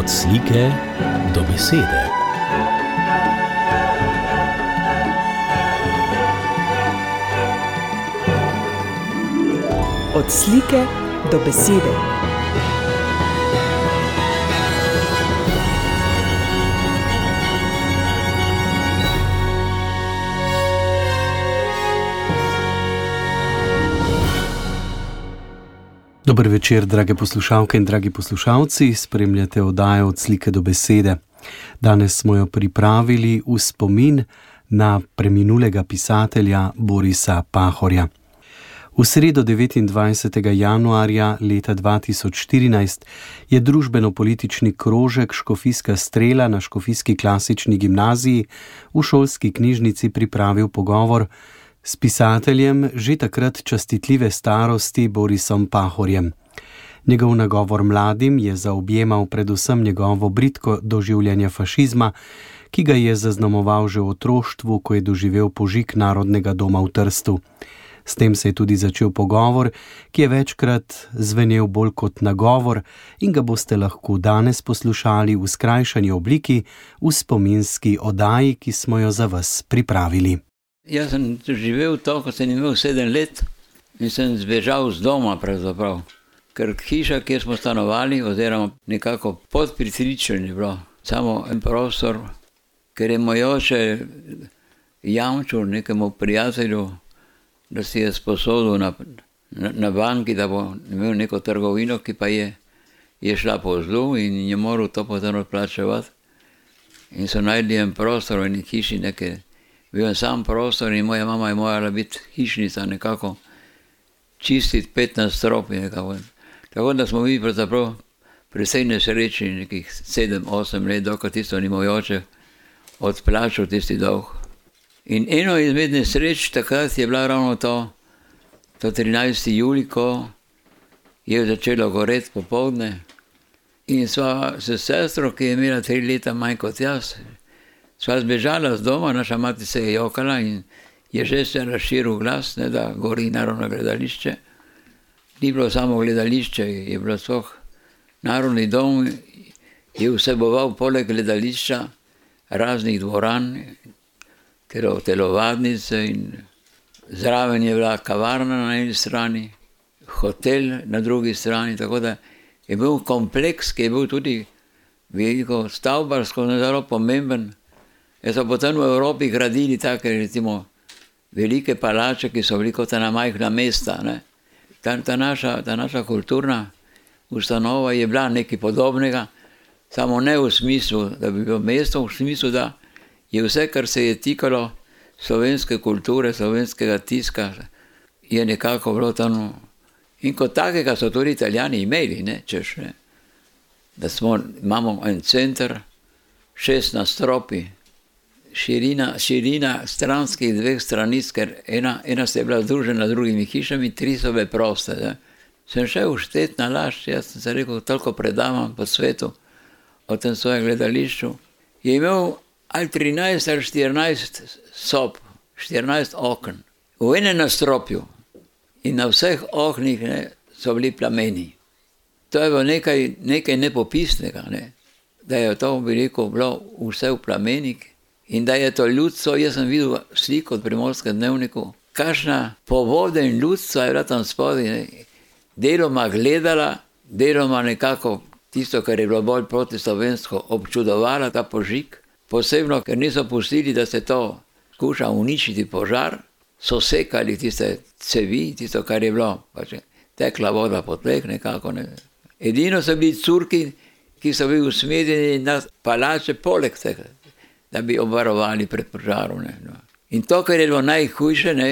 Od slike do besede. Od slike do besede. Dober večer, drage poslušalke in dragi poslušalci. Spremljate oddajo od slike do besede. Danes smo jo pripravili v spomin na preminulega pisatelja Borisa Pahorja. V sredo 29. januarja leta 2014 je družbeno-politični krožek Škofijska strela na Škofijski klasični gimnaziji v šolski knjižnici pripravil pogovor s pisateljem že takrat častitljive starosti Borisom Pahorjem. Njegov nagovor mladim je zaobjemal predvsem njegovo britko doživljanje fašizma, ki ga je zaznamoval že v otroštvu, ko je doživel požig Narodnega doma v Trstu. S tem se je tudi začel pogovor, ki je večkrat zvenel bolj kot nagovor in ga boste lahko danes poslušali v skrajšani obliki v spominski oddaji, ki smo jo za vas pripravili. Jaz sem živel to, ko sem imel sedem let in sem zbežal z doma, pravzaprav. ker hiša, kjer smo stanovali, oziroma nekako pod pritričjem je bilo samo en prostor, ker je moj oče jamčil nekemu prijatelju, da si je sposodil na, na, na banki, da bo imel neko trgovino, ki pa je, je šla po zlu in je moral to potem odplačevati. In so najdli en prostor v eni hiši, nekaj, bil je sam prostor in moja mama je morala biti hišnica nekako čistiti 15 strop in nekako. Tako da smo mi pravzaprav precej nesrečni, nekih 7-8 let, dokaj tisto ni moj oče odplačal tisti dolg. In eno izmed nesreč takrat je bila ravno to, to 13. julij, ko je začelo goreti popovdne. In sva s sestro, ki je imela tri leta manj kot jaz, sva zbežala z doma, naša mati se je jokala in je že se razširil glas, ne, da gori narodno gledališče. Ni bilo samo gledališče, je bilo sploh narodni dom, je vseboval poleg gledališča raznih dvoran, telovadnice in zraven je bila kavarna na eni strani, hotel na drugi strani, tako da je bil kompleks, ki je bil tudi veliko stavbarsko zelo pomemben. Jaz so potem v Evropi gradili take, recimo, velike palače, ki so bili kot ena majhna mesta. Ne. Ta, ta, naša, ta naša kulturna ustanova je bila nekaj podobnega, samo ne v smislu, da bi bilo mesto, v smislu, da je vse, kar se je tikalo slovenske kulture, slovenskega tiska, je nekako bilo tam. In kot takega so tudi italijani imeli, ne, češ, ne. da smo, imamo en center, šest nastropi, širina, širina stranskih dveh stranic, ker ena, ena se je bila združena z drugimi hišami, tri so bile proste. Ne. Sem šel vštet na laž, jaz sem se rekel, toliko predavam po svetu o tem svojem gledališču. Je imel ali 13 ali 14 sob, 14 okn, v enem nastropju in na vseh oknih ne, so bili plameni. To je bilo nekaj, nekaj nepopisnega, ne. da je to veliko bilo vse v plamenih in da je to ljudstvo. Jaz sem videl sliko od Primorskem dnevniku, kakšna povoda in ljudstvo je bila tam spodaj, deloma gledala, deloma nekako tisto, kar je bilo bolj proti slovensko, občudovala ta požig. Posebno, ker niso pustili, da se to skuša uničiti požar, so sekali tiste cevi, tisto, kar je bilo, pač tekla voda po tleh, nekako. Ne. Edino so bili curki, ki so bili usmerjeni na palače, poleg tega, da bi obvarovali pred požarom. Ne, no. In to, kar je bilo najhujše, ne,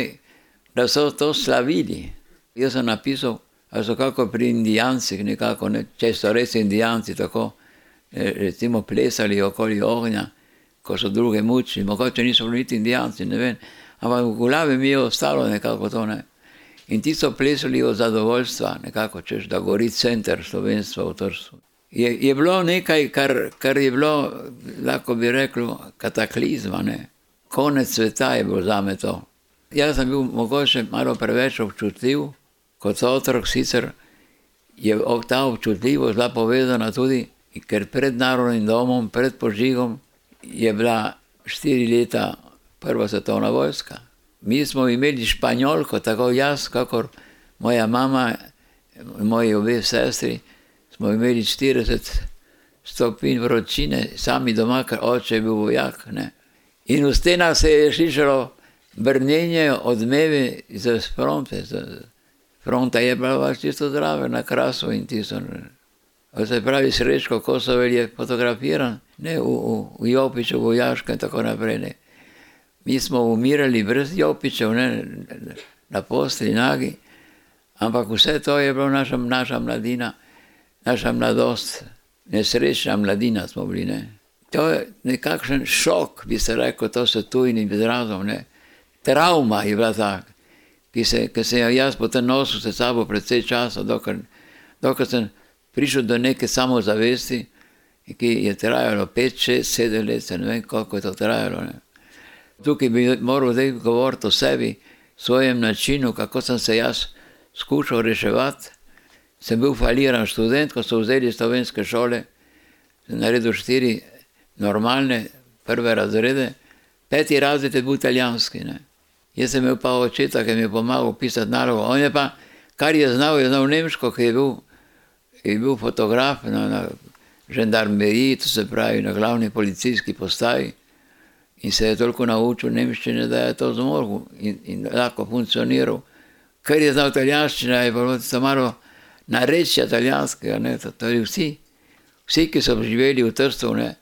da so to slavili. Jaz sem napisal, da so kako pri Indijancih, nekako, ne, če so res Indijanci tako, recimo, plesali okoli ognja ko so druge mučili, mogoče niso bili niti indijanci, ne vem, ampak v glavi mi je ostalo nekako to. Ne. In ti so plesali od zadovoljstva, nekako češ, da gori center slovenstva v Trsu. Je, je bilo nekaj, kar, kar je bilo, lahko bi rekel, kataklizma, ne. konec sveta je bilo za me to. Jaz sem bil mogoče malo preveč občutljiv, kot otrok sicer je ta občutljivost bila povezana tudi ker pred narodnim domom, pred požigom je bila štiri leta prva svetovna vojska. Mi smo imeli španjolko, tako jaz, kakor moja mama, moji obe sestri, smo imeli 40 stopinj vročine, sami doma, ker oče je bil vojak. Ne. In v stenah se je slišalo brnenje, odmeve iz fronte. Fronta je bila čisto zdrava, na krasu in tisto. Se pravi, srečko Kosovel je fotografiran, ne v, v, v Jopiču, vojaškem in tako naprej. Ne. Mi smo umirali brez Jopičev, ne, na posteli, nagi, ampak vse to je bilo naša, naša mladina, naša mladost, nesrečna mladina smo bili. Ne. To je nekakšen šok, bi se rekel, to so tujni izrazom. Ne. Trauma je bila ta, ki se, ki se je jaz potem nosil s sabo predvsej časa, dokler, dokler sem prišel do neke samozavesti, ki je trajalo 5, 6, 7 let, ne vem, koliko je to trajalo. Ne. Tukaj bi moral zdaj govoriti o sebi, svojem načinu, kako sem se jaz skušal reševati. Sem bil faliran študent, ko so vzeli slovenske šole, naredil štiri normalne prve razrede, peti razred je bil italijanski. Ne. Jaz sem imel pa očeta, ki mi je pomagal pisati nalogo. On je pa, kar je znal, je znal nemško, ki je bil, je bil fotograf na, na žandarmeriji, to se pravi na glavni policijski postaji. In se je toliko naučil nemščine, da je to zmogel in, in lahko funkcioniral. Ker je znal italijanščina, je bilo to malo narečje italijanskega. Ne, to, to vsi, vsi, ki so živeli v Trstu, ne,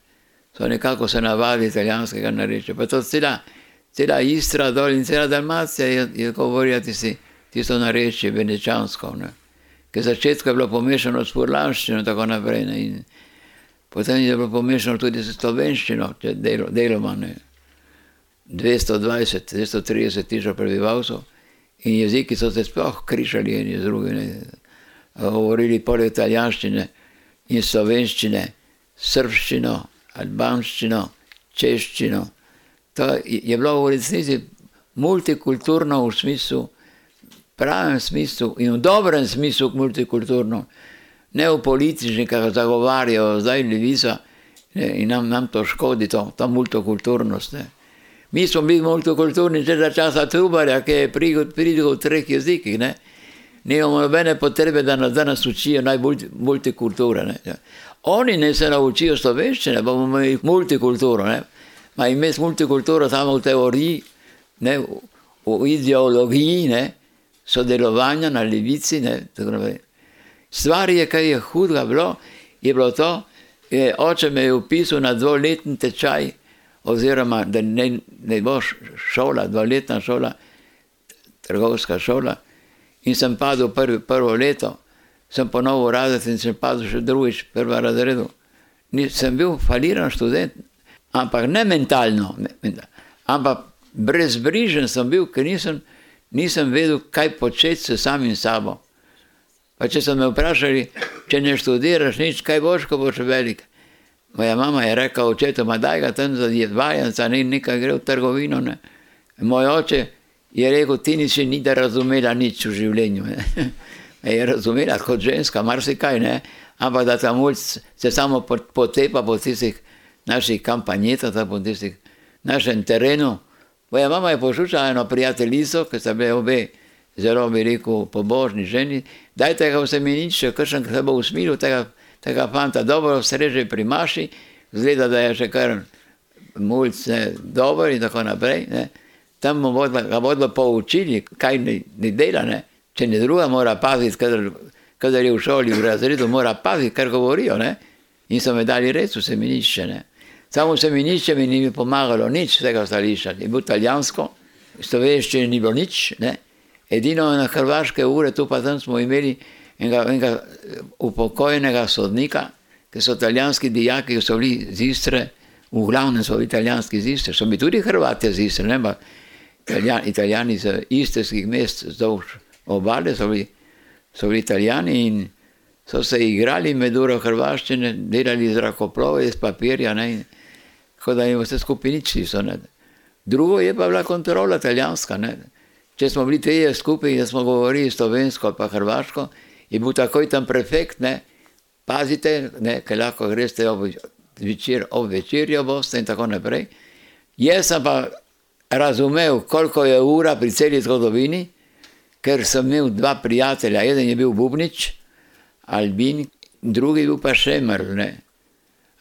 so nekako se navadili italijanskega narečja. Pa to cela, cela Istra dol in cela Dalmacija je, je govorila tisti, tisto narečje venečansko. Ne. Ker začetku je bilo pomešano s furlanščino in tako naprej. Ne, in potem je bilo pomešano tudi s slovenščino, delo, deloma. Ne. 220, 230 tisoč prebivalcev in jeziki so se sploh križali eni z drugimi. Govorili pol italijanščine in slovenščine, srbščino, albanščino, češčino. To je bilo v resnici multikulturno v smislu, pravem smislu in v dobrem smislu multikulturno. Ne v politični, ki ga zagovarjajo zdaj levica in nam, nam to škodi, to, ta multikulturnost. Ne. Mi smo bili multikulturni že za časa Trubarja, ki je pridigal v treh jezikih. Ne? Nimamo nobene potrebe, da nas danes učijo najbolj multikulture. Ne? Ja. Oni ne se naučijo slovenščine, pa bomo imeli multikulturo. Ne? Ma imeti multikulturo samo v teoriji, ne? v ideologiji, ne? sodelovanja na levici. Stvar je, kaj je hudega bilo, je bilo to, je oče me je upisal na dvoletni tečaj oziroma da ne, ne bo šola, dvoletna šola, trgovska šola. In sem padel prvi, prvo leto, sem ponovil razred in sem padel še drugič, prva razredu. Nisem bil faliran študent, ampak ne mentalno, ampak brezbrižen sem bil, ker nisem, nisem vedel, kaj početi s samim sabo. Pa če so me vprašali, če ne študiraš nič, kaj boš, ko boš velik. Moja mama je rekla očetu, da ga tam za vajenca, ne nekaj gre v trgovino. Ne. Moj oče je rekel, ti nisi ni da razumela nič v življenju. Ne. Je razumela kot ženska, marsikaj, ne. ampak da ta mulj se samo potepa po tistih naših kampanjetah, po tistih našem terenu. Moja mama je pošučala eno prijateljico, ki sta bile obe zelo, bi rekel, pobožni ženi, dajte ga vse mi nič, ker sem se bo usmilil tega tega fanta dobro sreže pri maši, zgleda, da je še kar mulce dober in tako naprej. Ne. Tam bomo ga bodo poučili, kaj ne, ne dela, ne. če ne druga mora paziti, kadar, kadar je v šoli, v razredu, mora paziti, kar govorijo. Ne. In so me dali res v semenišče. Ne. Samo semenišče mi ni pomagalo nič tega stališča. Je bilo italijansko, slovenščine ni bilo nič. Ne. Edino na hrvaške ure, tu pa tam smo imeli enega, enega upokojenega sodnika, ki so italijanski dijaki, ki so bili z Istre, v glavnem so italijanski z Istre, so bili tudi Hrvati z Istre, ne pa italijani, italijani z istrskih mest, zdolž obale so bili, so bili italijani in so se igrali med uro hrvaščine, delali zrakoplove iz papirja, ne, tako da jim vse skupaj nič niso. Ne. Drugo je pa bila kontrola italijanska. Ne. Če smo bili treje skupaj, da smo govorili slovensko pa hrvaško, je bil takoj tam prefekt, ne? pazite, ne, ker lahko greste ob, večer, ob večerjo boste in tako naprej. Jaz sem pa razumel, koliko je ura pri celi zgodovini, ker sem imel dva prijatelja, eden je bil Bubnič, Albin, drugi bil pa Šemr. Ne.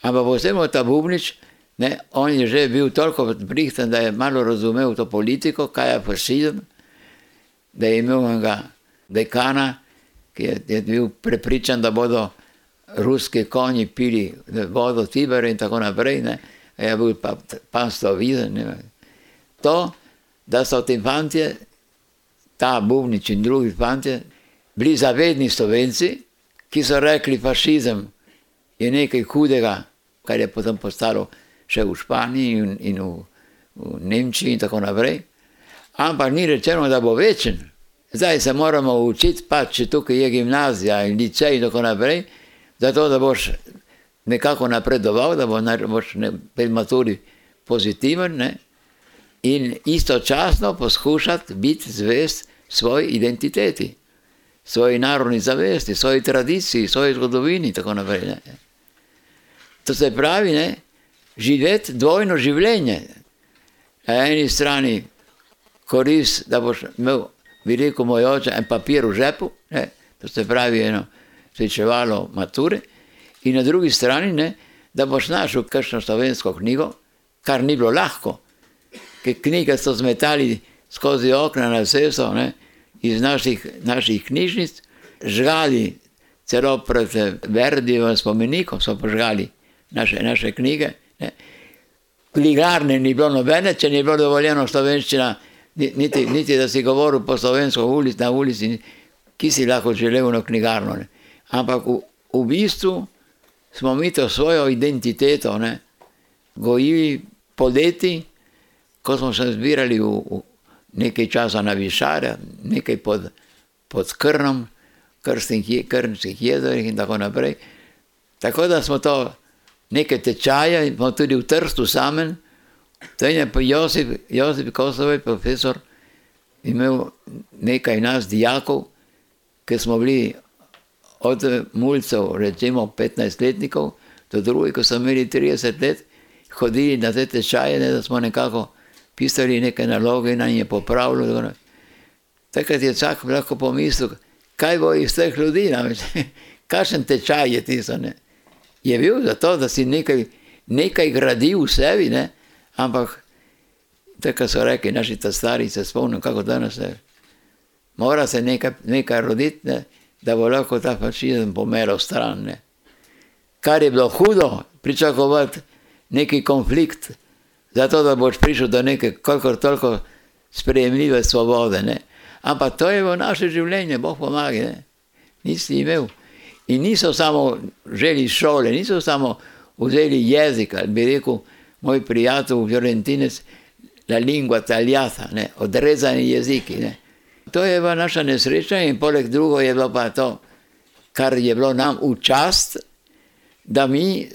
Ampak posebno ta Bubnič, ne, on je že bil toliko prihten, da je malo razumel to politiko, kaj je fašizem, da je imel enega dekana, ki je, je bil prepričan, da bodo ruski konji pili vodo Tiber in tako naprej. Ne. Je bil pa pastor viden. To, da so ti fanti, ta Bubnič in drugi fanti, bili zavedni slovenci, ki so rekli, fašizem je nekaj hudega, kar je potem postalo še v Španiji in, in v, v Nemčiji in tako naprej. Ampak ni rečeno, da bo večen. Zdaj se moramo učiti, pa če tukaj je gimnazija in licej in tako naprej, zato da boš nekako napredoval, da boš pri maturi pozitiven ne? In istočasno poskušati biti zvest svoji identiteti, svoji narodni zavesti, svoji tradiciji, svoji zgodovini in tako naprej. Ne? To se pravi, ne? živeti dvojno življenje. Na eni strani korist, da boš imel, bi rekel moj oče, en papir v žepu, ne? to se pravi eno spričevalo mature, in na drugi strani, ne? da boš našel kakšno slovensko knjigo, kar ni bilo lahko, ker knjige so zmetali skozi okna na cesto iz naših, naših knjižnic, žgali celo pred Verdijevim spomenikom, so požgali naše, naše knjige. Ne. Knjigarne ni bilo nobene, če ni bilo dovoljeno slovenščina, niti, niti da si govoril po slovensko ulic, na ulici, ki si lahko želel na knjigarno. Ne. Ampak v, v bistvu smo mi to svojo identiteto ne, gojili poleti, ko smo se zbirali v, v nekaj časa na Višarja, nekaj pod, pod Krnom, Krnskih jezerih in tako naprej. Tako da smo to nekaj tečaje, imamo tudi v Trstu samen. To je pa Josip, Josip Kosovej, profesor, imel nekaj nas, dijakov, ki smo bili od mulcev, recimo 15-letnikov, do drugih, ko so imeli 30 let, hodili na te tečaje, ne, da smo nekako pisali neke naloge in je popravljali. Takrat je vsak lahko pomislil, kaj bo iz teh ljudi, kakšen tečaj je tisto. Ne je bil zato, da si nekaj, nekaj gradil v sebi, ne? ampak tako so rekli naši ta stari, se spomnim, kako danes je. Mora se nekaj, nekaj roditi, ne? da bo lahko ta fašizem pomeral stran. Ne? Kar je bilo hudo, pričakovati neki konflikt, zato da boš prišel do neke, koliko toliko sprejemljive svobode. Ne? Ampak to je v naše življenje, Bog pomaga, nisi imel. In niso samo želi šole, niso samo vzeli jezik, bi rekel moj prijatelj Fiorentinec, la lingua tagliata, ne, odrezani jeziki. Ne. To je bila naša nesreča in poleg drugo je bilo pa to, kar je bilo nam v čast, da mi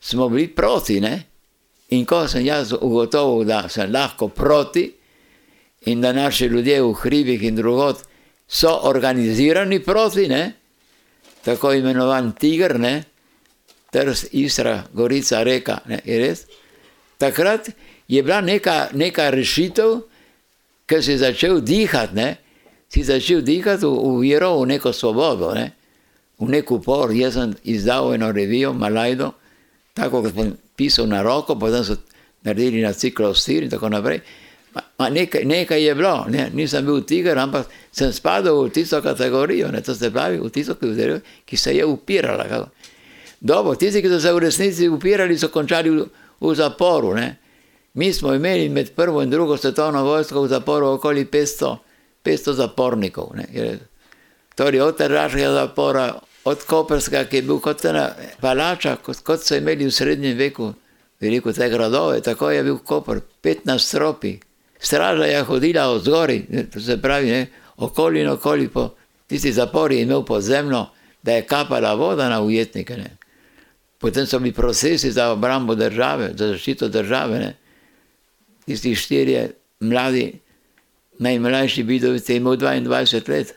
smo bili proti. Ne. In ko sem jaz ugotovil, da sem lahko proti in da naši ljudje v hribih in drugod so organizirani proti, ne, tako imenovan Tiger, ne, Trst, Istra, Gorica, reka. Ne, Takrat je bila neka, neka rešitev, ker si začel dihati, ne, si začel dihati v, v vero, v neko svobodo, ne, v nek upor. Jaz sem izdal eno revijo, Malajdo, tako kot sem pisal na roko, potem so naredili na ciklo stir in tako naprej. Ma nekaj, nekaj je bilo, ne? nisem bil tiger, ampak sem spadal v tisto kategorijo, ne? to se pravi, v tisto, ki se je upirala. Kako? Dobro, tisti, ki so se v resnici upirali, so končali v, v zaporu. Ne? Mi smo imeli med prvo in drugo svetovno vojsko v zaporu okoli 500, 500 zapornikov. Torej, od teraškega zapora, od Koperska, ki je bil kot ena palača, kot, kot so imeli v srednjem veku, veliko te gradove, tako je bil Koper, 15 stropi. Straža je hodila od zgori, to se pravi, ne, okoli in okoli po tisti zapori je imel podzemno, da je kapala voda na ujetnike. Ne. Potem so bili procesi za obrambo države, za zaščito države. Ne. Tisti štirje mladi, najmlajši Bidovic je imel 22 let.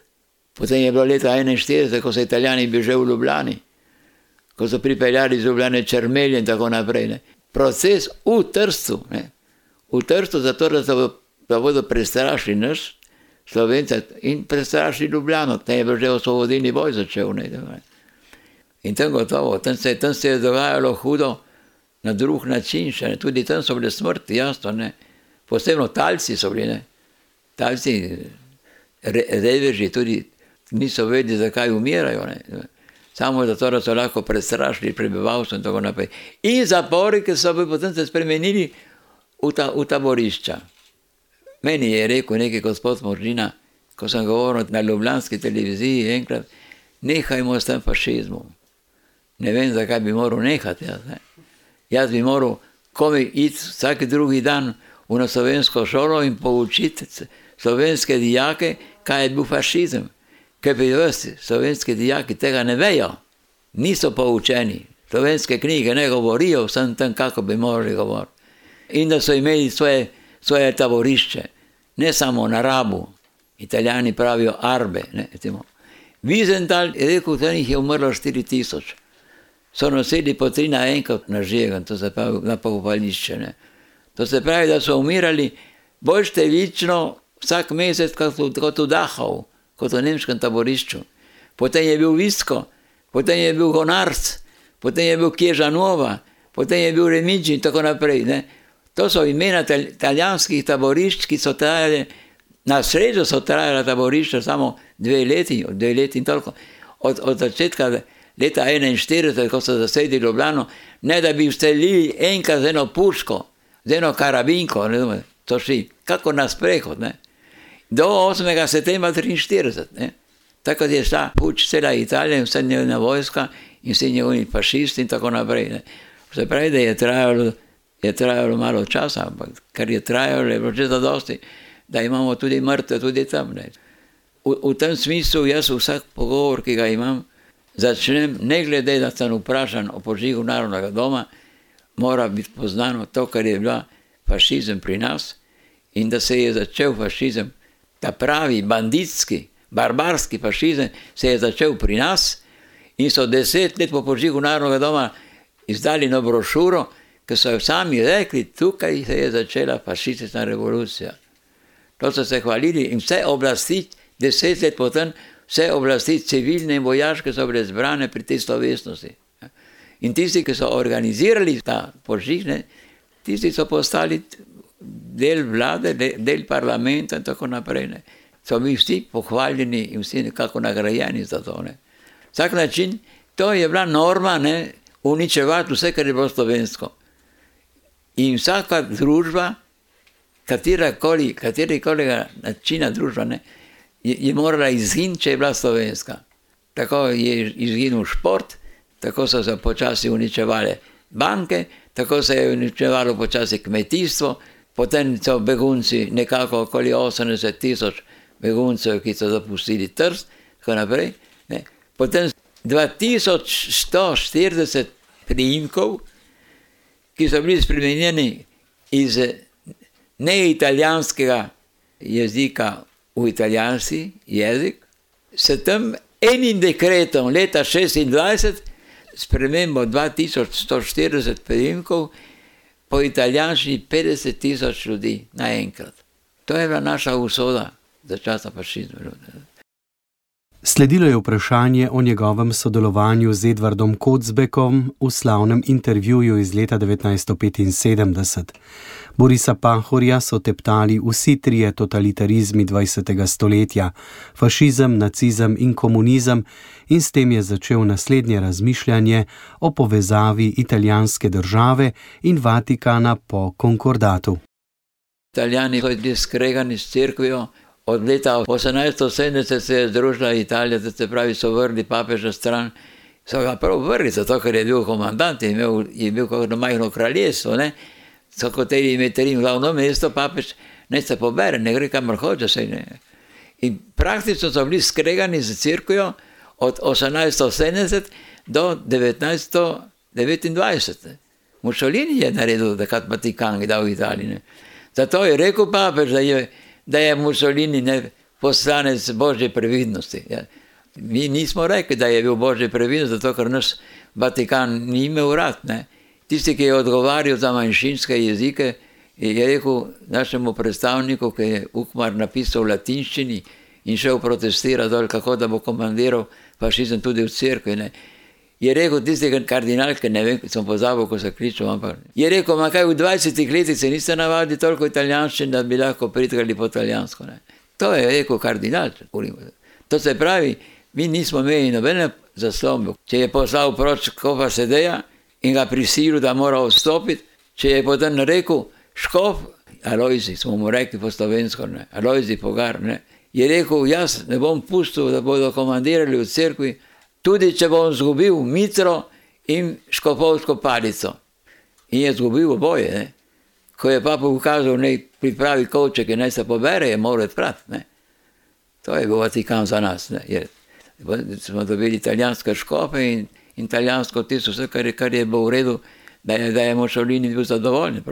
Potem je bilo leta 41, ko so italijani bili že v Ljubljani. ko so pripeljali z Ljubljane črmelje in tako naprej. Ne. Proces v Trstu, ne. v Trstu, zato da, so, da bodo prestrašili nas, Slovence, in prestrašili Ljubljano, tam je bil že osvobodilni boj začel. Ne, ne. In tam gotovo, tam se, tam se je dogajalo hudo na drug način, še, ne. tudi tam so bile smrti, jasno, ne. posebno talci so bili, ne. talci, re, reveži, tudi niso vedeli, zakaj umirajo. Ne. Samo zato, da so lahko prestrašili prebivalstvo in tako naprej. In zapori, ki so bili potem se spremenili v, ta, v taborišča. Meni je rekel neki gospod Možina, ko sem govoril na ljubljanski televiziji enkrat, nehajmo s tem fašizmom. Ne vem, zakaj bi moral nehati. Jaz, ne. jaz bi moral komi iti vsak drugi dan v na slovensko šolo in poučiti slovenske dijake, kaj je bil fašizem. Ker pri vas slovenski dijaki tega ne vejo, niso poučeni. Slovenske knjige ne govorijo vsem tem, kako bi morali govoriti. In da so imeli svoje, svoje taborišče, ne samo na rabu, italijani pravijo arbe. Vizental je rekel, da jih je umrlo 4000. So nosili po tri naenkrat na žegen, to se pravi na pokopališče. Ne. To se pravi, da so umirali bolj številčno vsak mesec kot, kot v Dachau kot v nemškem taborišču. Potem je bil Visko, potem je bil Honarc, potem je bil Kježanova, potem je bil Remidži in tako naprej. Ne. To so imena italijanskih taborišč, ki so trajale, na srečo so trajala taborišča samo dve leti, dve leti in toliko. Od, od začetka leta 41, ko so zasedli Ljubljano, ne da bi vstelili enkrat z eno puško, z eno karabinko, ne, to šli, kako na sprehod. Ne do 8. septembra 1943. Takrat je šla puč cela Italija in vse njena vojska in vsi njegovi fašisti in tako naprej. Ne. Se pravi, da je trajalo, je trajalo malo časa, ampak kar je trajalo, je bilo že zadosti, da imamo tudi mrtve tudi tam. Ne. V, v tem smislu jaz vsak pogovor, ki ga imam, začnem, ne glede, da sem vprašan o požigu narodnega doma, mora biti poznano to, kar je bila fašizem pri nas in da se je začel fašizem ta pravi banditski, barbarski fašizem se je začel pri nas in so deset let po požigu Narodnega doma izdali na brošuro, ki so jo sami rekli, tukaj se je začela fašistična revolucija. To so se hvalili in vse oblasti, deset let potem, vse oblasti, civilne in vojaške, so bile zbrane pri tej slovesnosti. In tisti, ki so organizirali ta požig, tisti so postali del vlade, del parlamenta in tako naprej. Ne. So bili vsi pohvaljeni in vsi nekako nagrajeni za to. Ne. Vsak način, to je bila norma, ne, uničevati vse, kar je bilo slovensko. In vsaka družba, katerakoli, katerikoli načina družba, ne, je, je morala izginiti, če je bila slovenska. Tako je izginil šport, tako so se počasi uničevale banke, tako se je uničevalo počasi kmetijstvo, Potem so begunci, nekako okoli 80 tisoč beguncev, ki so zapustili Trst, tako naprej. Ne. Potem 2140 priimkov, ki so bili spremenjeni iz neitalijanskega jezika v italijanski jezik, s tem enim dekretom leta 26, spremembo 2140 priimkov, po italijanski 50 tisoč ljudi naenkrat. To je bila naša usoda za časa fašizma. Sledilo je vprašanje o njegovem sodelovanju z Edvardom Kocbekom v slavnem intervjuju iz leta 1975. Borisa Pahorja so teptali vsi trije totalitarizmi 20. stoletja: fašizem, nacizem in komunizem, in s tem je začel naslednje razmišljanje o povezavi italijanske države in Vatikana po konkordatu. Italijani so bili skregani s crkvijo. Od leta 1870 se je združila Italija, da se pravi, so vrli papeža stran. So ga prav vrli, zato ker je bil komandant, je, imel, je bil kot majhno kraljestvo. Ne? So hoteli imeti Rim glavno mesto, papež ne se pobere, ne gre kamor hoče. Se. In praktično so bili skregani z crkvijo od 1870 do 1929. Mussolini je naredil, da je Vatikan dal v Italiji. Ne. Zato je rekel papež, da je da je Mussolini ne poslanec Božje previdnosti. Ja. Mi nismo rekli, da je bil Božje previdnosti, zato ker nas Vatikan ni imel rad. Ne. Tisti, ki je odgovarjal za manjšinske jezike, je rekel našemu predstavniku, ki je Ukmar napisal v latinščini in šel protestirati dol, kako da bo komandiral fašizem tudi v cerkvi. Ne. Je rekel tisti kardinal, ki ne vem, sem pozabil, ko se kličal, ampak je rekel, ma kaj v 20 letih se niste navadili toliko italijanščin, da bi lahko pritkali po italijansko. Ne. To je rekel kardinal. To se pravi, mi nismo imeli nobene zaslombe. Če je poslal proč kopa sedeja in ga prisilil, da mora odstopiti, če je potem rekel, škof, Alojzi, smo mu rekli po slovensko, Alojzi Pogar, ne, je rekel, jaz ne bom pustil, da bodo komandirali v cerkvi, tudi če bom zgubil mitro in škofovsko palico. In je zgubil oboje. Ne. Ko je pa pokazal, da pripravi kovček in naj se pobere, je moral odprati. To je bil Vatikan za nas. Ne. Smo dobili italijanske škofe in, italijansko tisto, vse, kar je, kar je bilo v redu, da je, da je Mošolini bil zadovoljen,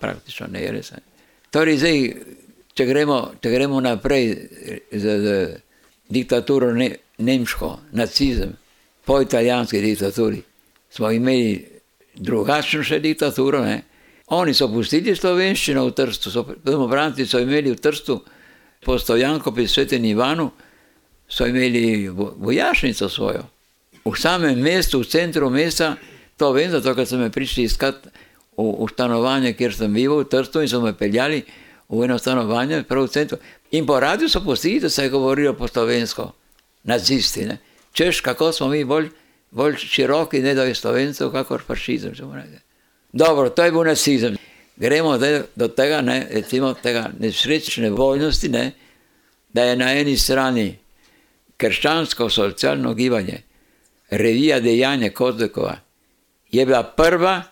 praktično ne je res. Torej, zdaj, če, gremo, če gremo naprej z, z diktaturo ne, nemško, nacizem, po italijanski diktaturi, smo imeli drugačno še diktaturo. Ne. Oni so pustili slovenščino v Trstu, domobranci so imeli v Trstu postojanko pri svetem Ivanu, so imeli vojašnico svojo. V samem mestu, v centru mesta, to vem, zato ker so me prišli iskat v, v stanovanje, kjer sem bil v Trstu in so me peljali v eno stanovanje, prav v centru. In po radiju so pustili, da se je govorilo po slovensko, nacisti. Ne? Češ, kako smo mi bolj, bolj široki, ne da je slovencev, kakor fašizem. Dobro, to je bil nacizem. Gremo do tega, ne, recimo, tega nesrečne vojnosti, ne, da je na eni strani krščansko socialno gibanje, revija dejanja Kozekova, je bila prva,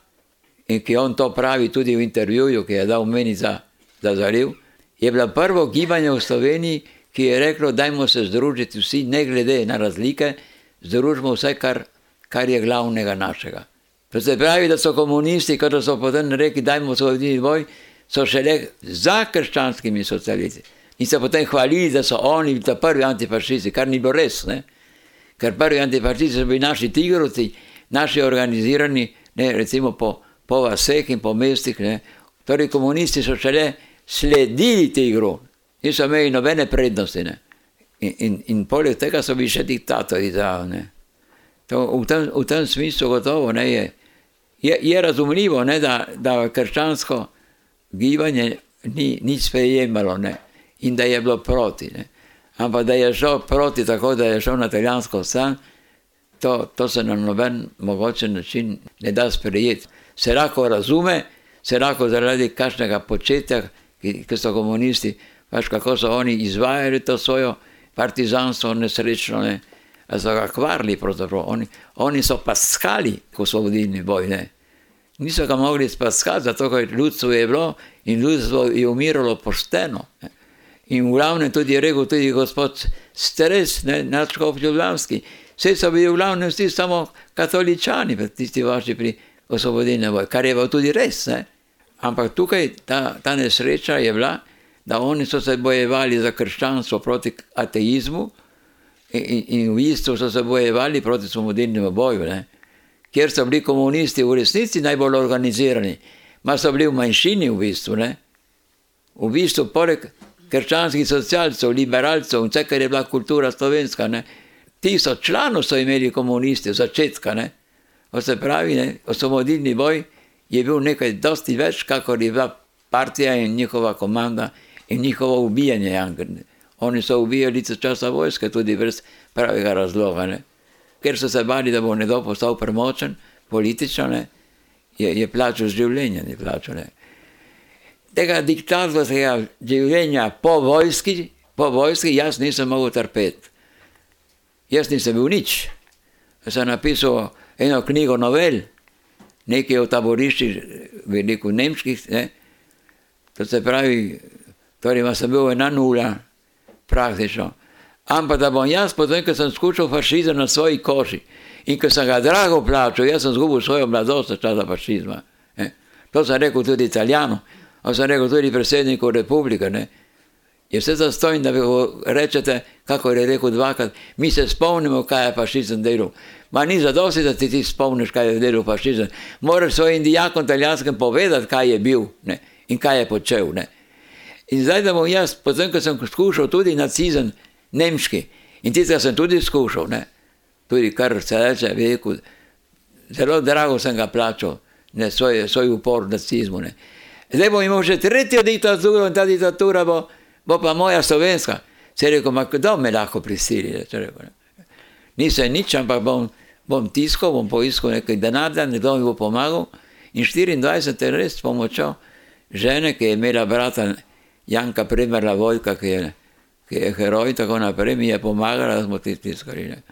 in ki on to pravi tudi v intervjuju, ki je dal meni za, za zaliv, je bila prvo gibanje v Sloveniji, ki je reklo, dajmo se združiti vsi, ne glede na razlike, združimo vse, kar, kar je glavnega našega. Se pravi, da so komunisti, ko so potem rekli, dajmo se voditi boj, so šele za krščanskimi socialisti in se potem hvalili, da so oni ta prvi antifašisti, kar ni bilo res. Ne? Ker prvi antifašisti so bili naši tigrovci, naši organizirani, ne, recimo po, po vaseh in po mestih. Ne? Torej, komunisti so šele sledili tigru, niso imeli nobene prednosti. Ne? In, in, in poleg tega so bili še diktatorji. V, v tem smislu gotovo ne, je, je, je razumljivo, ne, da, da krščansko gibanje ni, ni sprejemalo. Ne in da je bilo proti. Ne. Ampak da je šel proti, tako da je šel na italijansko stran, to, to se na noben mogočen način ne da sprejeti. Se lahko razume, se lahko zaradi kakšnega početja, ki, ki so komunisti, pač kako so oni izvajali to svojo partizanstvo nesrečno, ne, so ga kvarili pravzaprav. Oni, oni so paskali, vodilni boj. Ne. Niso ga mogli spaskati, zato ker ljudstvo je bilo in ljudstvo je umiralo pošteno. Ne. In v glavnem tudi je rekel, tudi gospod Stres, nadškof Ljubljanski. Vse so bili v glavnem vsi samo katoličani, tisti vaši pri osvobodilni voj, kar je bilo tudi res. Ne? Ampak tukaj ta, ta nesreča je bila, da oni so se bojevali za krščanstvo proti ateizmu in, in, v bistvu so se bojevali proti osvobodilnemu boju, ne? kjer so bili komunisti v resnici najbolj organizirani, ma so bili v manjšini v bistvu. Ne? V bistvu poleg krščanskih socialcev, liberalcev in vse, kar je bila kultura slovenska. Ne. Tisoč članov so imeli komunisti od začetka. Ne. O se pravi, osvobodilni boj je bil nekaj dosti več, kakor je bila partija in njihova komanda in njihovo ubijanje. Oni so ubijali za časa vojske, tudi brez pravega razloga. Ne. Ker so se bali, da bo nekdo postal premočen, politično, ne, je, je plačal življenje. Ne, plačal, ne tega diktatorskega življenja po vojski, po vojski, jaz nisem mogel trpeti. Jaz nisem bil nič. Sem napisal eno knjigo novel, nekaj o taboriščih, veliko nemških. Ne. To se pravi, torej sem bil ena nula, praktično. Ampak da bom jaz, potem, ko sem skušal fašizem na svoji koži in ko sem ga drago plačal, jaz sem zgubil svojo mladost časa fašizma. Ne. To sem rekel tudi italijanom. On sem rekel tudi predsedniku republike. Ne? je vse zastojno, da vi rečete, kako je rekel dvakrat, mi se spomnimo, kaj je fašizem delal. Ma ni zadosti, da ti ti spomniš, kaj je delal fašizem. Moraš svojim dijakom italijanskim povedati, kaj je bil ne? in kaj je počel. Ne? In zdaj, da bom jaz, potem, ko sem skušal tudi nacizem nemški in tistega sem tudi skušal, ne? tudi kar se reče, rekel, zelo drago sem ga plačal, ne svoj, svoj upor nacizmu. Ne? Zdaj bom imel že tretjo diktaturo in ta diktatura bo, bo pa moja slovenska. Se je rekel, kdo me lahko prisili? Nisem nič, ampak bom, bom tiskal, bom poiskal nekaj denarja, nekdo mi bo pomagal. In 24 je res s pomočjo žene, ki je imela brata Janka Primerla Vojka, ki je, ki je heroj, tako naprej, mi je pomagala, da smo ti tiskali. Ne.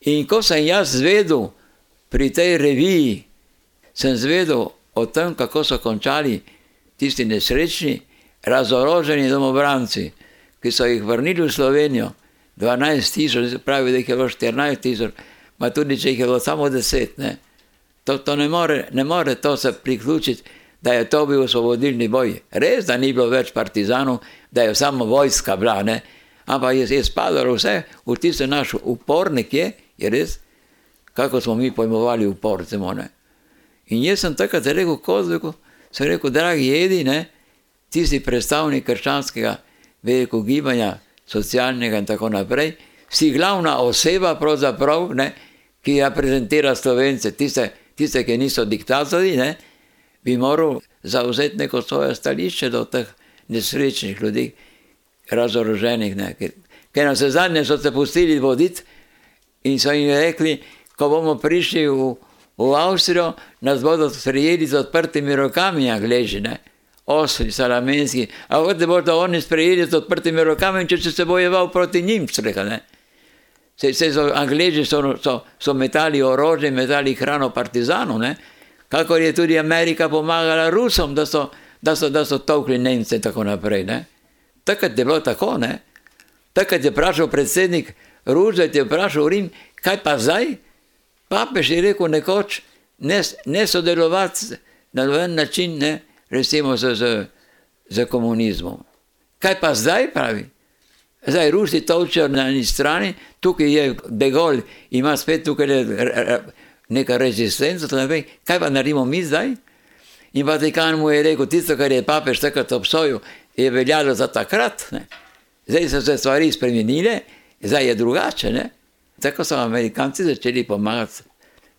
In ko sem jaz zvedel pri tej reviji, sem zvedel o tem, kako so končali tisti nesrečni, razoroženi domobranci, ki so jih vrnili v Slovenijo, 12 tisoč, pravi, da jih je bilo 14 tisoč, pa tudi če jih je bilo samo 10. Ne. To, to ne, more, ne more to se priključiti, da je to bil osvobodilni boj. Res, da ni bilo več partizanov, da je samo vojska bila, ne. ampak je, je spadalo vse v tiste naš upornik, je, je res, kako smo mi pojmovali upor. Recimo, In jaz sem takrat rekel, kozliku, sem rekel, dragi jedi, ne, tisti predstavnik krščanskega veliko gibanja, socialnega in tako naprej, si glavna oseba, ne, ki reprezentira slovence, tiste, tiste ki niso diktatorji, ne, bi moral zauzeti neko svoje stališče do teh nesrečnih ljudi, razoroženih. Ne, ker na vse zadnje so se pustili voditi in so jim rekli, ko bomo prišli v, v Avstrijo, nas bodo sprejeli z odprtimi rokami, angležine osli, salamenski, a kot bodo oni sprejeli z odprtimi rokami, če se bojeval proti njim, streha, ne. Se, se so, Angleži so, so, so metali orožje, metali hrano partizanu, ne. Kakor je tudi Amerika pomagala Rusom, da so, da so, da so tokli Nemce in tako naprej, ne. Takrat je bilo tako, ne. Takrat je vprašal predsednik Roosevelt, je vprašal Rim, kaj pa zdaj? Papež je rekel nekoč, ne, ne sodelovati na noben način, ne recimo z, z, z komunizmom. Kaj pa zdaj pravi? Zdaj Rusi točijo na eni strani, tukaj je Begol, ima spet tukaj neka rezistenca, kaj pa naredimo mi zdaj? In Vatikan mu je rekel, tisto, kar je papež takrat obsojil, je veljalo za takrat. Ne? Zdaj so se stvari spremenile, zdaj je drugače. Ne? Tako so Amerikanci začeli pomagati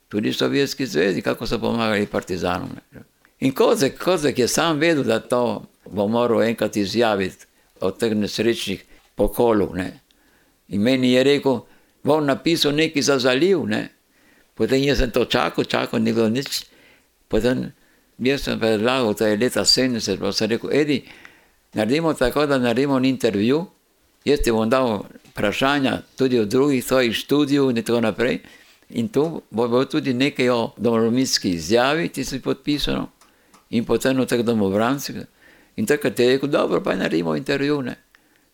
tudi Sovjetski zvezi, kako so pomagali partizanom. Ne? In Kozek, Kozek je sam vedel, da to bo moral enkrat izjaviti od teh nesrečnih pokolov. Ne. In meni je rekel, bom napisal nekaj za zaliv. Ne. Potem jaz sem to čakal, čakal, ni bilo nič. Potem jaz sem predlagal, da je leta 70, pa sem rekel, Edi, naredimo tako, da naredimo intervju, jaz ti bom dal vprašanja tudi od drugih svojih študijev in tako naprej. In tu bo, bo tudi nekaj o domovinski izjavi, ti si podpisano in potem v teh domobrancih. In takrat je rekel, dobro, pa naredimo intervju. Ne.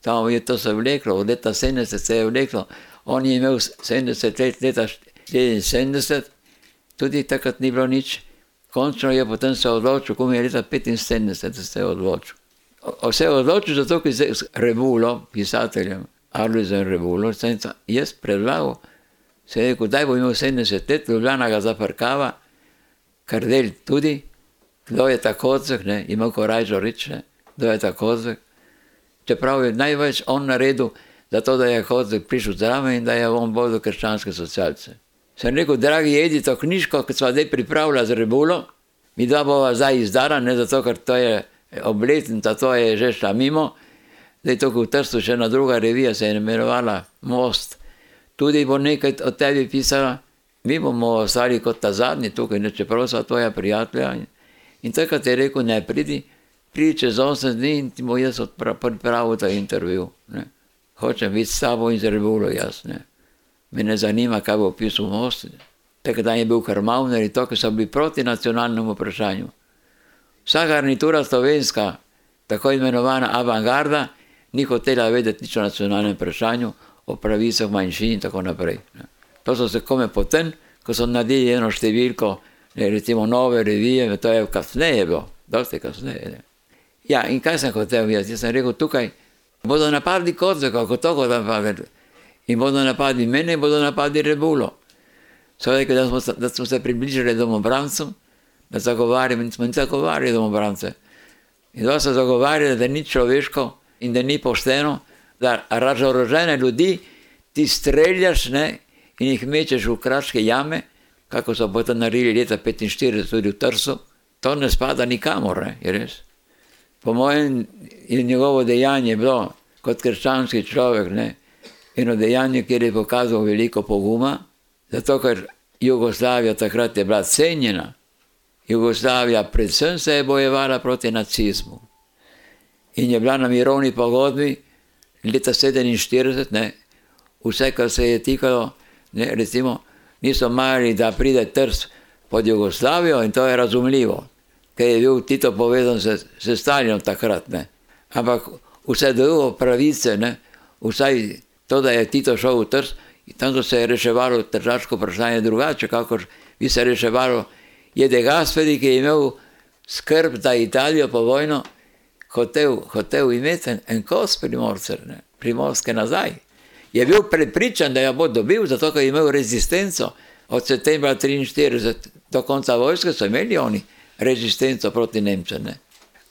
Tam je to se vleklo, od leta 70 se je vleklo, on je imel 70 let, leta 74, tudi takrat ni bilo nič. Končno je potem se odločil, ko je leta 75, da se je odločil. O, se je odločil zato, ker je z Revulo, pisateljem, Arlizem Revulo, jaz predlagal, se je rekel, daj bo imel 70 let, Ljubljana ga zaprkava, kar del tudi, kdo je ta kozek, ne, ima korajžo reči, kdo je ta kozek. Čeprav je največ on naredil za to, da je kozek prišel zraven in da je on bolj do krščanske socialce. Sem rekel, dragi, jedi to knjižko, ki smo zdaj pripravili z rebulo, mi dva bova zdaj izdala, ne zato, ker to je obletnica, to je že šla mimo, da je to v Trstu še ena druga revija, se je imenovala Most. Tudi bo nekaj o tebi pisala, mi bomo ostali kot ta zadnji tukaj, ne čeprav so tvoja prijatelja. In takrat je rekel, ne pridi, pridi čez 8 dni in ti bo jaz pripravil ta intervju. Ne. Hočem biti s tabo in zrebulo jaz. Ne. Me ne zanima, kaj bo pisal most. Takrat je bil Karmavner in to, ki so bili proti nacionalnemu vprašanju. Vsa garnitura slovenska, tako imenovana avangarda, ni hotela vedeti nič o nacionalnem vprašanju, o pravicah manjšin in tako naprej. To so se kome potem, ko so naredili eno številko, recimo nove revije, to je kasneje bilo, dosti kasneje. Ne. Ja, in kaj sem hotel jaz? Jaz sem rekel, tukaj Bodo napadli koze, kako to kot napadli. In bodo napadli mene, in bodo napadli rebulo. So rekli, da da smo se približali domobrancem, da zagovarjamo in smo jim zagovarjali domobrance. In da so zagovarjali, da ni človeško in da ni pošteno, da razorožene ljudi ti streljaš ne, in jih mečeš v kraške jame, kako so potem naredili leta 45 tudi v Trsu. To ne spada nikamor, ne, je res. Po mojem je njegovo dejanje bilo kot krščanski človek, ne, eno dejanje, kjer je pokazal veliko poguma, zato ker Jugoslavija takrat je bila cenjena. Jugoslavija predvsem se je bojevala proti nacizmu in je bila na mirovni pogodbi leta 47, ne, vse, kar se je tikalo, ne, recimo, niso marili, da pride Trst pod Jugoslavijo in to je razumljivo, ker je bil Tito povezan s, s Stalinom takrat. Ne. Ampak vse drugo pravice, ne, vsaj to, da je Tito šel v Trst, tam so se je reševalo tržaško vprašanje drugače, kakor bi se reševalo. Je De Gasperi, ki je imel skrb za Italijo po vojno, hotel, hotel imeti en, en kos primorcev, ne, primorske nazaj. Je bil prepričan, da jo bo dobil, zato ker je imel rezistenco. Od septembra 1943 do konca vojske so imeli oni rezistenco proti Nemčem. Ne.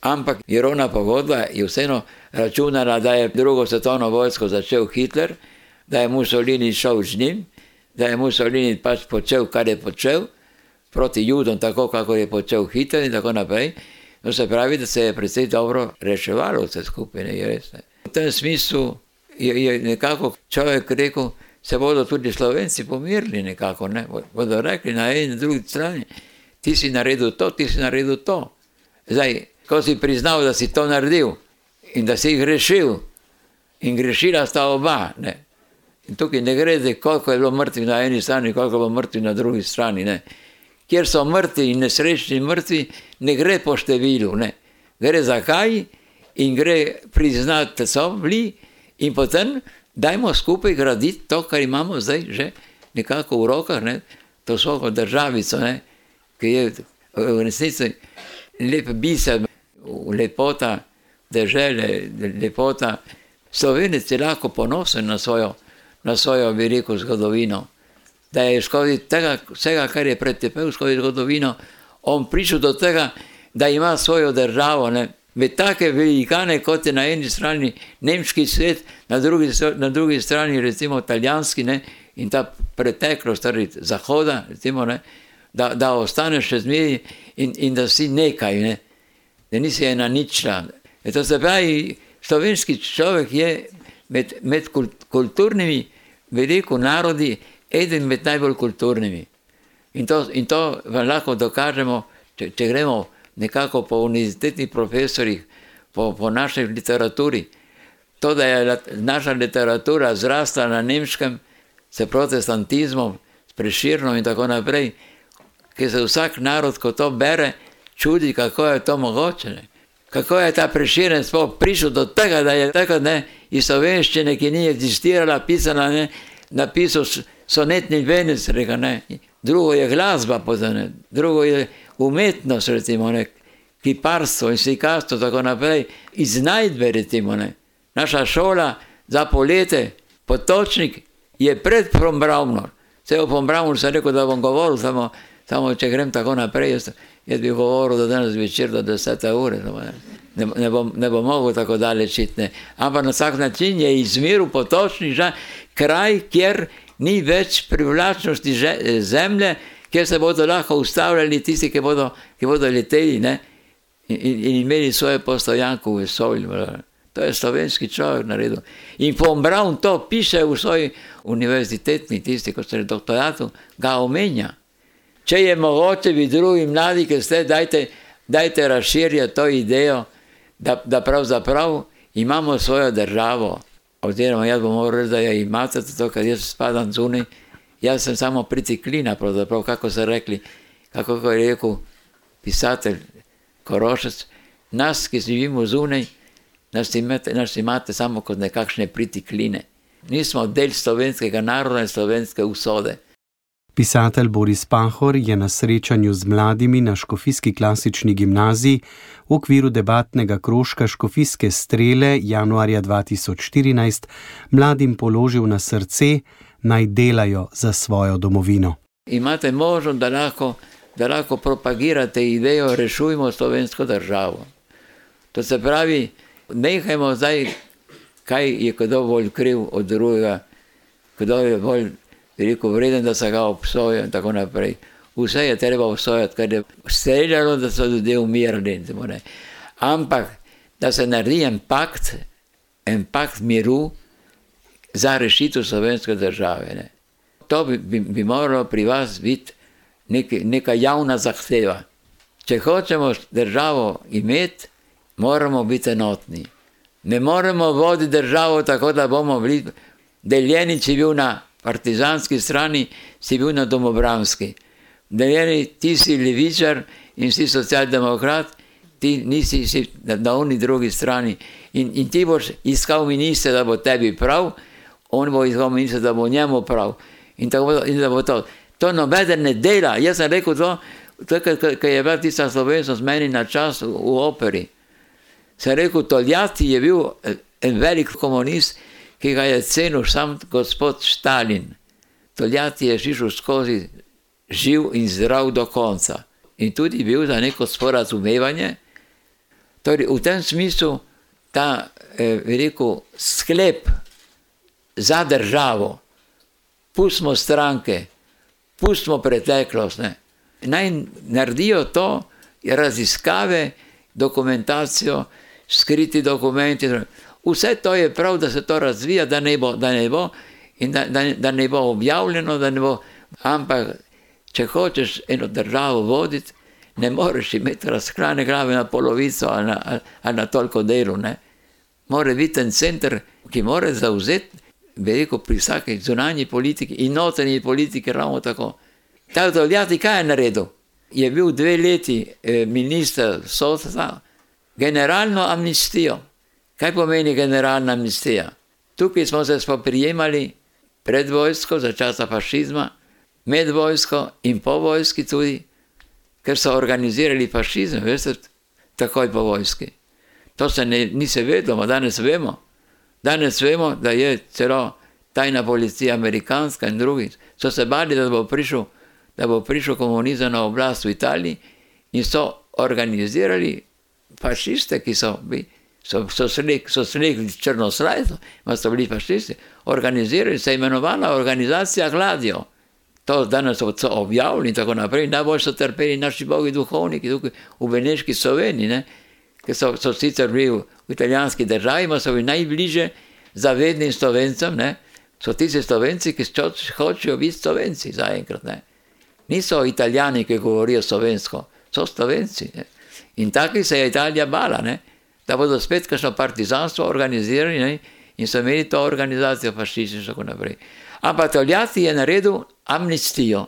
Ampak mirovna pogodba je vseeno računala, da je drugo svetovno vojsko začel Hitler, da je Mussolini šel z njim, da je Mussolini pač počel, kar je počel, proti Judom, tako kako je počel Hitler in tako naprej. No, se pravi, da se je precej dobro reševalo vse skupaj, ne, je res. Ne. V tem smislu je, je nekako človek rekel, se bodo tudi Slovenci pomirili nekako, ne. bodo rekli na eni in drugi strani, ti si naredil to, ti si naredil to. Zdaj, ko si priznal, da si to naredil in da si jih rešil, in grešila sta oba. Ne. In tukaj ne gre za koliko je bilo mrtvih na eni strani, koliko je bilo mrtvih na drugi strani. Ne. Kjer so mrtvi in nesrečni mrtvi, ne gre po številu, ne. gre za kaj in gre priznati, da so bili, in potem dajmo skupaj graditi to, kar imamo zdaj že nekako v rokah, ne. to svojo državico, ne. ki je v resnici lep biser, lepota dežele, lepota. Slovenec je lahko ponosen na svojo, na svojo veliko zgodovino. Da je skozi tega, vsega, kar je pretepel skozi zgodovino, on prišel do tega, da ima svojo državo. Ne. Med take velikane, kot je na eni strani nemški svet, na drugi, na drugi strani recimo italijanski ne, in ta preteklost torej zahoda, recimo, ne, da, da ostaneš še zmeraj in, in da si nekaj, ne, da nisi ena ničla. E to se pravi, slovenski človek je med, med kulturnimi, veliko narodi, eden med najbolj kulturnimi. In to, in to vam lahko dokažemo, če, če gremo nekako po univerzitetnih profesorjih, po, po naši literaturi. To, da je naša literatura zrasla na nemškem, s protestantizmom, s preširnom in tako naprej, ki se vsak narod, ko to bere, čudi, kako je to mogoče. Ne? Kako je ta preširen sploh prišel do tega, da je tako ne, iz slovenščine, ki ni existirala, pisala, ne, napisal sonetni venec, reka ne. Drugo je glasba, pozane, drugo je umetnost, recimo, ne, kiparstvo in slikarstvo, tako naprej, iznajdbe, recimo, ne. Naša šola za polete, potočnik, je pred Pombravno. Vse o Pombravnu sem rekel, da bom govoril, samo, samo če grem tako naprej, jaz, jaz bi govoril do danes večer do 10 ure. Ne, ne, ne, bom, ne bom mogel tako daleč iti. Ampak na vsak način je izmiril potočnik, že kraj, kjer ni več privlačnosti zemlje, kjer se bodo lahko ustavljali tisti, ki bodo, ki bodo leteli ne, in, in imeli svoje postojanko v vesolju. To je slovenski človek naredil. In von Braun to piše v svoji univerzitetni, tisti, ko ste doktoratu, ga omenja. Če je mogoče, vi drugi mladi, ki ste, dajte, dajte razširjati to idejo, da, da pravzaprav imamo svojo državo. Oziroma, jaz bom moral reči, da jo imate, zato ker jaz spadam zunaj. Jaz sem samo priciklina, pravzaprav, kako so rekli, kako je rekel pisatelj Korošec. Nas, ki živimo zunaj, nas imate, nas imate samo kot nekakšne pritikline. Nismo del slovenskega naroda in slovenske usode. Pisatelj Boris Pahor je na srečanju z mladimi na Škofijski klasični gimnaziji v okviru debatnega krožka Škofijske strele januarja 2014 mladim položil na srce, naj delajo za svojo domovino. Imate možnost, da lahko, da lahko propagirate idejo, rešujmo slovensko državo. To se pravi, nehajmo zdaj, kaj je kdo bolj kriv od drugega, kdo je bolj rekel, vreden, da se ga obsoja in tako naprej. Vse je treba obsojati, ker je streljalo, da so ljudje umirali. Ampak, da se naredi en pakt, en pakt miru za rešitev slovenske države. Ne. To bi, bi, bi moralo pri vas biti nek, neka javna zahteva. Če hočemo državo imeti, moramo biti enotni. Ne moremo voditi državo tako, da bomo bili deljeni, če bil na partizanski strani, si bil na domobranski. Deljeni, ti si levičar in si socialdemokrat, ti nisi si na, na oni drugi strani. In, in ti boš iskal ministra, da bo tebi prav, on bo iskal ministra, da bo njemu prav. In tako in da bo to. To nobeden ne dela. Jaz sem rekel to, ker je bila tista slovenska meni na čas v, v operi sem rekel, Toljati je bil en velik komunist, ki ga je cenil sam gospod Stalin. Toljati je živel skozi živ in zdrav do konca. In tudi bil za neko sporazumevanje. Torej, v tem smislu ta eh, veliko sklep za državo, pustimo stranke, pustimo preteklost, ne. naj naredijo to, raziskave, dokumentacijo, skriti dokumenti. Vse to je prav, da se to razvija, da ne bo, da ne bo, da, da, da ne bo objavljeno, da ne bo. Ampak, če hočeš eno državo voditi, ne moreš imeti razkrane glave na polovico ali na, ali na toliko delu. Ne. Mora biti en center, ki mora zauzeti veliko pri vsaki zunanji politiki in notranji politiki, ravno tako. Ta Toljati, kaj je naredil? Je bil dve leti eh, minister sodstva, generalno amnestijo. Kaj pomeni generalna amnestija? Tukaj smo se spoprijemali pred vojsko, za časa fašizma, med vojsko in po vojski tudi, ker so organizirali fašizem, veste, takoj po vojski. To se ne, ni se vedelo, danes vemo. Danes vemo, da je celo tajna policija, amerikanska in drugi, so se bali, da bo prišel, da bo prišel komunizem na oblast v Italiji in so organizirali fašiste, ki so bili, so, so slekli črno slajdo, pa so bili fašisti, organizirali se je imenovala organizacija Gladio. To danes so objavili in tako naprej. Najbolj so trpeli naši bogi duhovniki tukaj v Beneški Sloveniji, ki so, so sicer bili v, v italijanski državi, pa so bili najbliže zavednim slovencem, ne? so tisti slovenci, ki hočejo biti slovenci zaenkrat. Niso italijani, ki govorijo slovensko, so slovenci. Ne? In tako se je Italija bala, ne? Da bodo spet kakšno partizanstvo organizirali ne? in so imeli to organizacijo fašistično in tako naprej. Ampak Toljati je naredil amnestijo,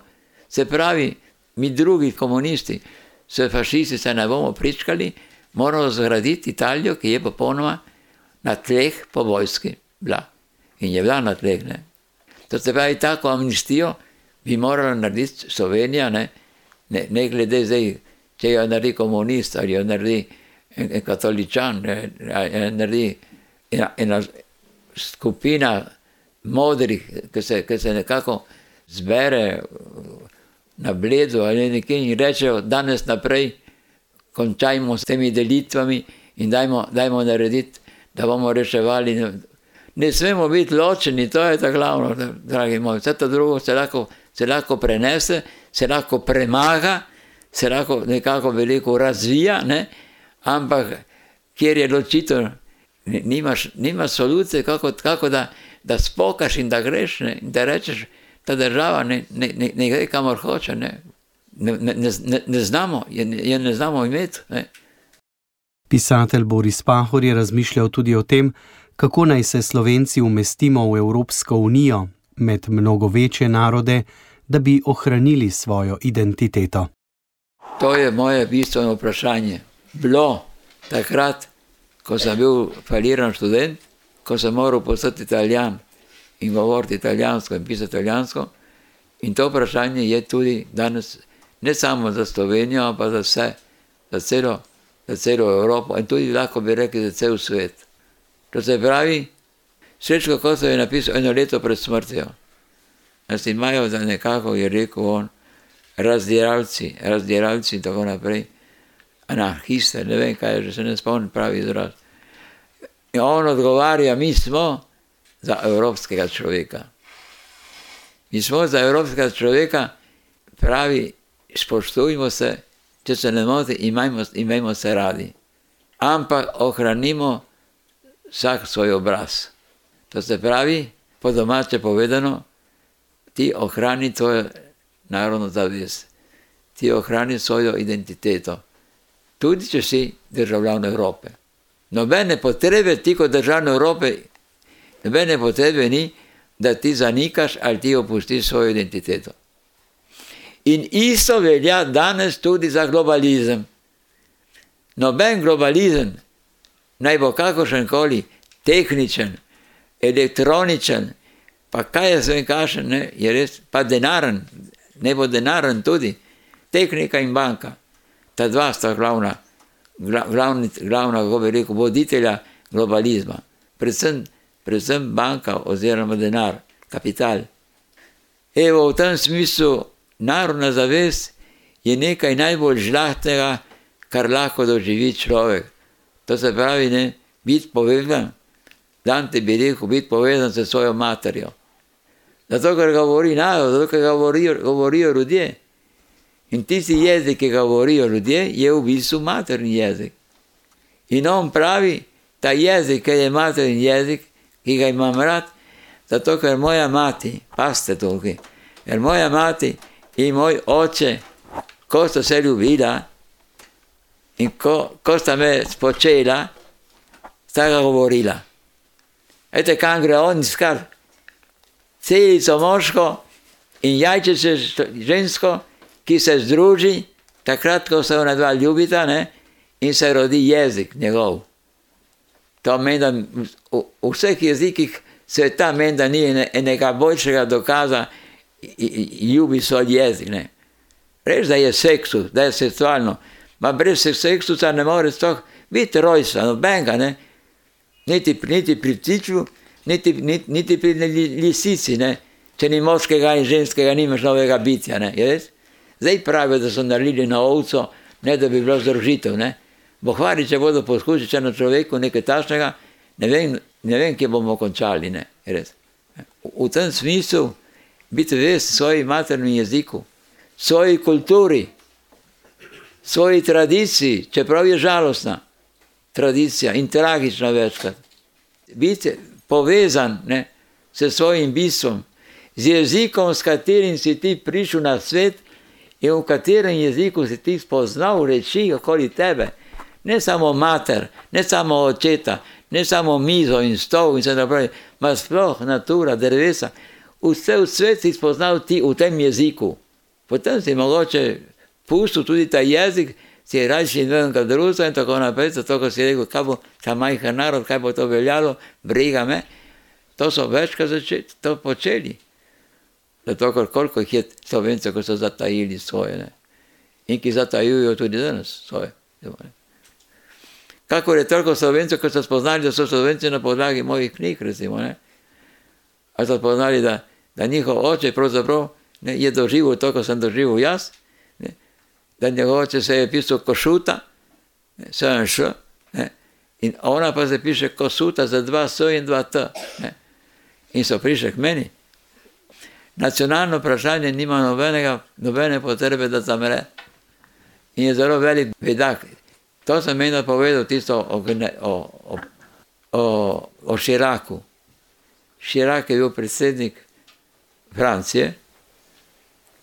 se pravi, mi drugi komunisti, se fašisti se ne bomo pričkali, moramo zgraditi Italijo, ki je popolnoma na tleh po vojski bila. In je bila na tleh. Ne? To se pravi, tako amnestijo bi morala narediti Slovenija, ne, ne, ne glede zdaj če jo naredi komunist ali jo naredi katoličan, ali jo naredi ena, ena skupina modrih, ki se, ki se nekako zbere na bledu ali nekje in rečejo, danes naprej končajmo s temi delitvami in dajmo, dajmo narediti, da bomo reševali. Ne smemo biti ločeni, to je ta glavno, dragi moji. Vse to drugo se lahko, se lahko prenese, se lahko premaga, se lahko nekako veliko razvija, ne? Ampak kjer je ločitev, nimaš, nimaš solucije, kako, kako da, da spokaš in da greš ne? in da rečeš, ta država ne, ne, ne, ne gre kamor hoče. Ne? Ne, ne, ne, ne znamo, je, je ne znamo imeti. Ne? Pisatelj Boris Pahor je razmišljal tudi o tem, kako naj se Slovenci umestimo v Evropsko unijo med mnogo večje narode, da bi ohranili svojo identiteto. To je moje bistveno vprašanje. Bilo takrat, ko sem bil faliran študent, ko sem moral postati italijan in govoriti italijansko in pisati italijansko, In to vprašanje je tudi danes ne samo za Slovenijo, ampak za vse, za celo, za celo Evropo in tudi lahko bi rekli za cel svet. To se pravi, Srečko Kosov je napisal eno leto pred smrtjo. Da si imajo za nekako, je rekel on, razdiralci, razdiralci in tako naprej, anarhiste, ne vem kaj, že se ne spomnim pravi izraz. In on odgovarja, mi smo za evropskega človeka. Mi smo za evropskega človeka, pravi, spoštujmo se, če se ne moti, imajmo, imajmo se radi. Ampak ohranimo vsak svoj obraz. To se pravi, po domače povedano, ti ohrani svojo narodno zavest, ti ohrani svojo identiteto. Tudi če si državljan Evrope. Nobene potrebe ti kot državljan Evrope, nobene potrebe ni, da ti zanikaš ali ti opustiš svojo identiteto. In isto velja danes tudi za globalizem. Noben globalizem, naj bo kakršen koli tehničen, elektroničen, pa kaj je svoj kašen, ne, je res, pa denaren, ne bo denaren tudi, tehnika in banka. Ta dva sta glavna, glavni, glavna, kako bi rekel, voditelja globalizma. Predvsem, predvsem banka oziroma denar, kapital. Evo, v tem smislu narodna zavest je nekaj najbolj žlahtnega, kar lahko doživi človek. To se pravi, ne, biti povezan, Dante bi rekel, biti povezan s svojo materjo. Zato, ker govori narod, zato, ker govorijo, ljudje. In tisti jezik, ki ga govorijo ljudje, je v bistvu materni jezik. In on pravi, ta jezik, ki je materni jezik, ki ga imam rad, zato ker moja mati, paste tukaj, ker moja mati in moj oče, ko sta se ljubila in ko, ko sta me spočela, sta ga govorila. Ete, kam gre on iskati? Celico moško in jajčice žensko, ki se združi, takrat, ko se ona dva ljubita, ne, in se rodi jezik njegov. To meni, da v, v vseh jezikih sveta meni, da ni enega boljšega dokaza, ljubi svoj jezik. Ne. Res, da je seksus, da je seksualno, ma brez seksusa ne more sploh biti rojstva, nobenega, ne niti, niti pri ptiču, niti, niti, niti pri lisici, ne? če ni moškega in ženskega, nimaš novega bitja. Zdaj pravijo, da so naredili na ovco, ne da bi bilo združitev. Bohvari, če bodo poskušali na človeku nekaj tašnega, ne vem, ne vem, kje bomo končali. Ne? V tem smislu biti vest svoji maternem jeziku, svoji kulturi, svoji tradiciji, čeprav je žalostna tradicija in tragična večkrat. Biti povezan ne, s svojim bistvom, z jezikom, s katerim si ti prišel na svet in v katerem jeziku si ti spoznal reči okoli tebe. Ne samo mater, ne samo očeta, ne samo mizo in stol in vse naprej, ma sploh natura, drevesa. Vse v svet si spoznal ti v tem jeziku. Potem si mogoče pustil tudi ta jezik, si je rajši in vedno kot drugo in tako naprej, zato ko si rekel, kaj bo ta majhen narod, kaj bo to veljalo, briga me. To so večkrat začeti, to počeli. Zato, ker koliko jih je slovencev, ko so zatajili svoje. Ne? In ki zatajujo tudi danes svoje. Kako je toliko slovencev, ko so spoznali, da so slovenci na podlagi mojih knjig, recimo. Ne? Ali so spoznali, da, da njihov oče pravzaprav ne, je doživel to, kar sem doživel jaz da njegov oče se je pisal košuta, ne, in ona pa se piše kosuta za dva s in dva t. Ne, in so prišli k meni. Nacionalno vprašanje nima nobenega, nobene potrebe, da zamre. In je zelo velik bedak. To sem meni povedal tisto o, o, o, o, o Širaku. Širak je bil predsednik Francije,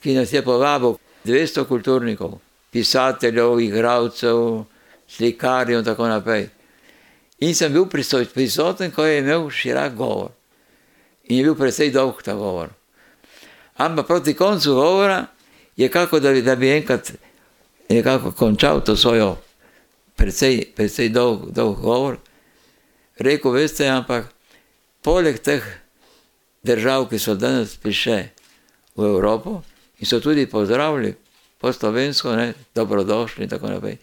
ki nas je povabil 200 kulturnikov pisateljev, igralcev, slikarjev in tako naprej. In sem bil prisoten, ko je imel širok govor. In je bil precej dolg ta govor. Ampak proti koncu govora je kako, da bi, da bi enkrat nekako končal to svojo precej, precej dolg, dolg govor. Rekel, veste, ampak poleg teh držav, ki so danes prišle v Evropo in so tudi pozdravili po slovensko, ne, dobrodošli in tako naprej.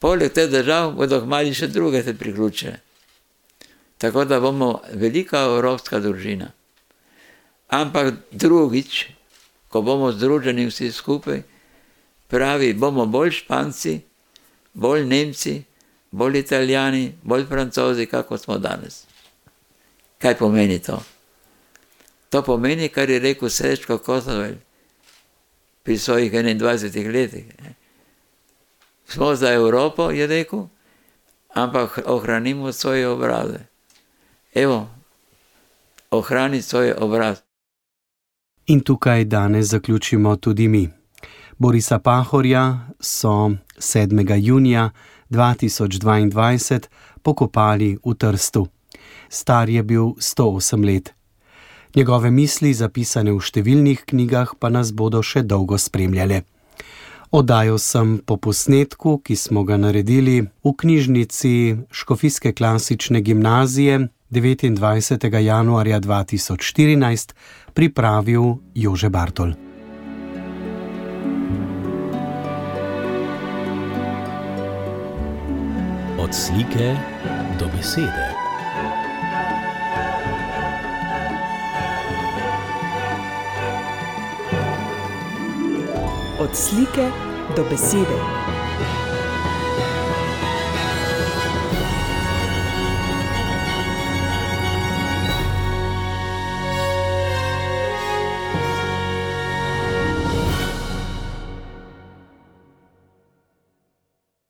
Poleg teh držav bodo kmali še druge se priključile. Tako da bomo velika evropska družina. Ampak drugič, ko bomo združeni vsi skupaj, pravi, bomo bolj španci, bolj nemci, bolj italijani, bolj francozi, kako smo danes. Kaj pomeni to? To pomeni, kar je rekel Srečko Kosovel pri svojih 21 letih. Smo za Evropo, je rekel, ampak ohranimo svoje obraze. Evo, ohrani svoj obraz. In tukaj danes zaključimo tudi mi. Borisa Pahorja so 7. junija 2022 pokopali v Trstu. Star je bil 108 let. Njegove misli, zapisane v številnih knjigah, pa nas bodo še dolgo spremljale. Oddajo sem po posnetku, ki smo ga naredili v knjižnici Škofijske klasične gimnazije 29. januarja 2014, pripravil Jože Bartol. Od slike do besede. Od slike do besede.